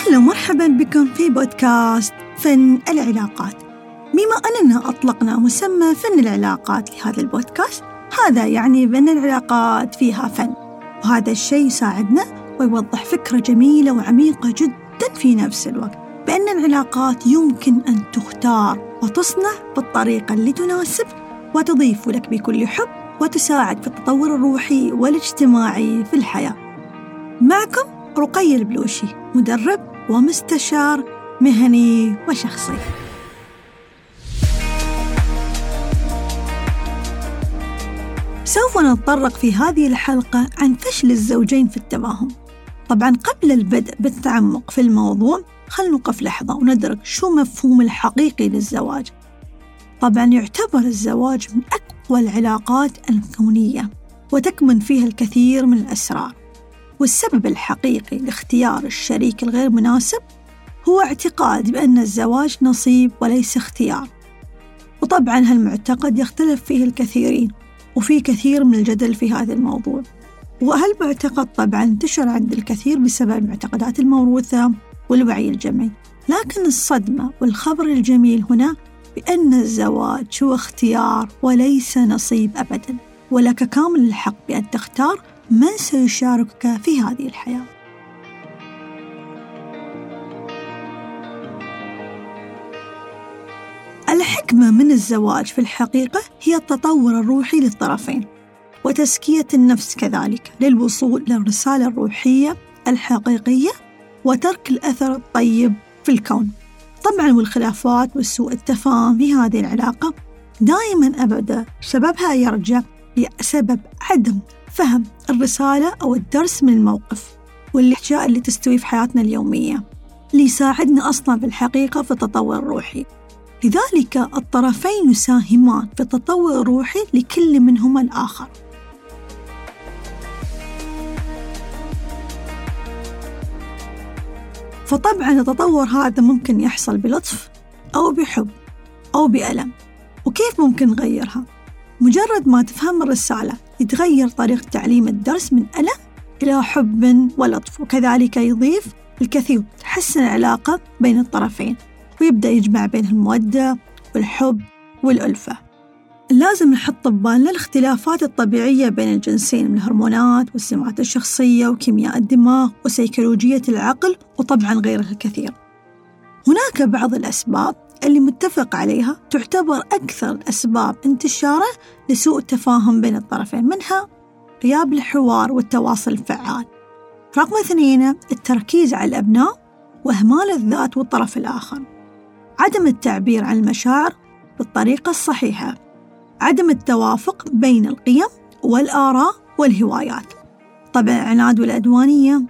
أهلا ومرحبا بكم في بودكاست فن العلاقات. بما أننا أطلقنا مسمى فن العلاقات لهذا البودكاست هذا يعني بأن العلاقات فيها فن. وهذا الشيء يساعدنا ويوضح فكرة جميلة وعميقة جدا في نفس الوقت بأن العلاقات يمكن أن تختار وتصنع بالطريقة اللي تناسب وتضيف لك بكل حب وتساعد في التطور الروحي والاجتماعي في الحياة. معكم رقي البلوشي مدرب ومستشار مهني وشخصي. سوف نتطرق في هذه الحلقة عن فشل الزوجين في التفاهم طبعا قبل البدء بالتعمق في الموضوع خلنا نوقف لحظة وندرك شو مفهوم الحقيقي للزواج. طبعا يعتبر الزواج من أقوى العلاقات الكونية وتكمن فيها الكثير من الأسرار. والسبب الحقيقي لاختيار الشريك الغير مناسب هو اعتقاد بأن الزواج نصيب وليس اختيار. وطبعا هالمعتقد يختلف فيه الكثيرين وفي كثير من الجدل في هذا الموضوع. وهالمعتقد طبعا انتشر عند الكثير بسبب المعتقدات الموروثة والوعي الجمعي. لكن الصدمة والخبر الجميل هنا بأن الزواج هو اختيار وليس نصيب أبدا. ولك كامل الحق بأن تختار من سيشاركك في هذه الحياة؟ الحكمة من الزواج في الحقيقة هي التطور الروحي للطرفين وتزكية النفس كذلك للوصول للرسالة الروحية الحقيقية وترك الأثر الطيب في الكون. طبعا والخلافات وسوء التفاهم في هذه العلاقة دائما أبدا سببها يرجع لسبب عدم فهم الرسالة أو الدرس من الموقف والأشياء اللي تستوي في حياتنا اليومية اللي يساعدنا أصلا في الحقيقة في التطور الروحي لذلك الطرفين يساهمان في التطور الروحي لكل منهما الآخر فطبعا التطور هذا ممكن يحصل بلطف أو بحب أو بألم وكيف ممكن نغيرها؟ مجرد ما تفهم الرسالة يتغير طريقة تعليم الدرس من ألم إلى حب ولطف وكذلك يضيف الكثير تحسن العلاقة بين الطرفين ويبدأ يجمع بين المودة والحب والألفة. لازم نحط ببالنا الاختلافات الطبيعية بين الجنسين من الهرمونات والسمات الشخصية وكيمياء الدماغ وسيكولوجية العقل وطبعا غيرها الكثير. هناك بعض الأسباب اللي متفق عليها تعتبر أكثر الأسباب انتشارا لسوء التفاهم بين الطرفين منها غياب الحوار والتواصل الفعال. رقم اثنين التركيز على الأبناء وإهمال الذات والطرف الآخر. عدم التعبير عن المشاعر بالطريقة الصحيحة. عدم التوافق بين القيم والآراء والهوايات. طبع العناد والعدوانية.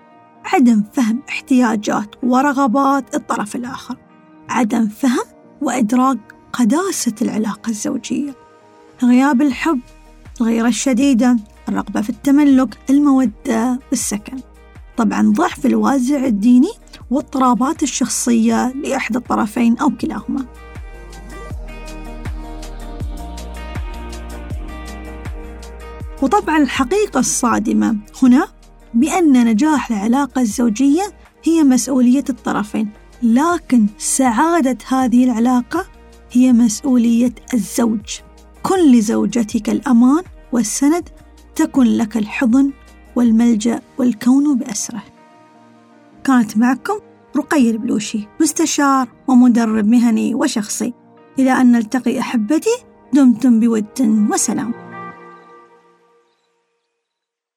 عدم فهم احتياجات ورغبات الطرف الآخر. عدم فهم وإدراك قداسة العلاقة الزوجية. غياب الحب الغيرة الشديدة الرغبة في التملك المودة والسكن. طبعا ضعف الوازع الديني واضطرابات الشخصية لإحدى الطرفين أو كلاهما. وطبعا الحقيقة الصادمة هنا بأن نجاح العلاقة الزوجية هي مسؤولية الطرفين. لكن سعادة هذه العلاقة هي مسؤولية الزوج. كن لزوجتك الأمان والسند تكن لك الحضن والملجأ والكون بأسره. كانت معكم رقي البلوشي مستشار ومدرب مهني وشخصي. إلى أن نلتقي أحبتي دمتم بود وسلام.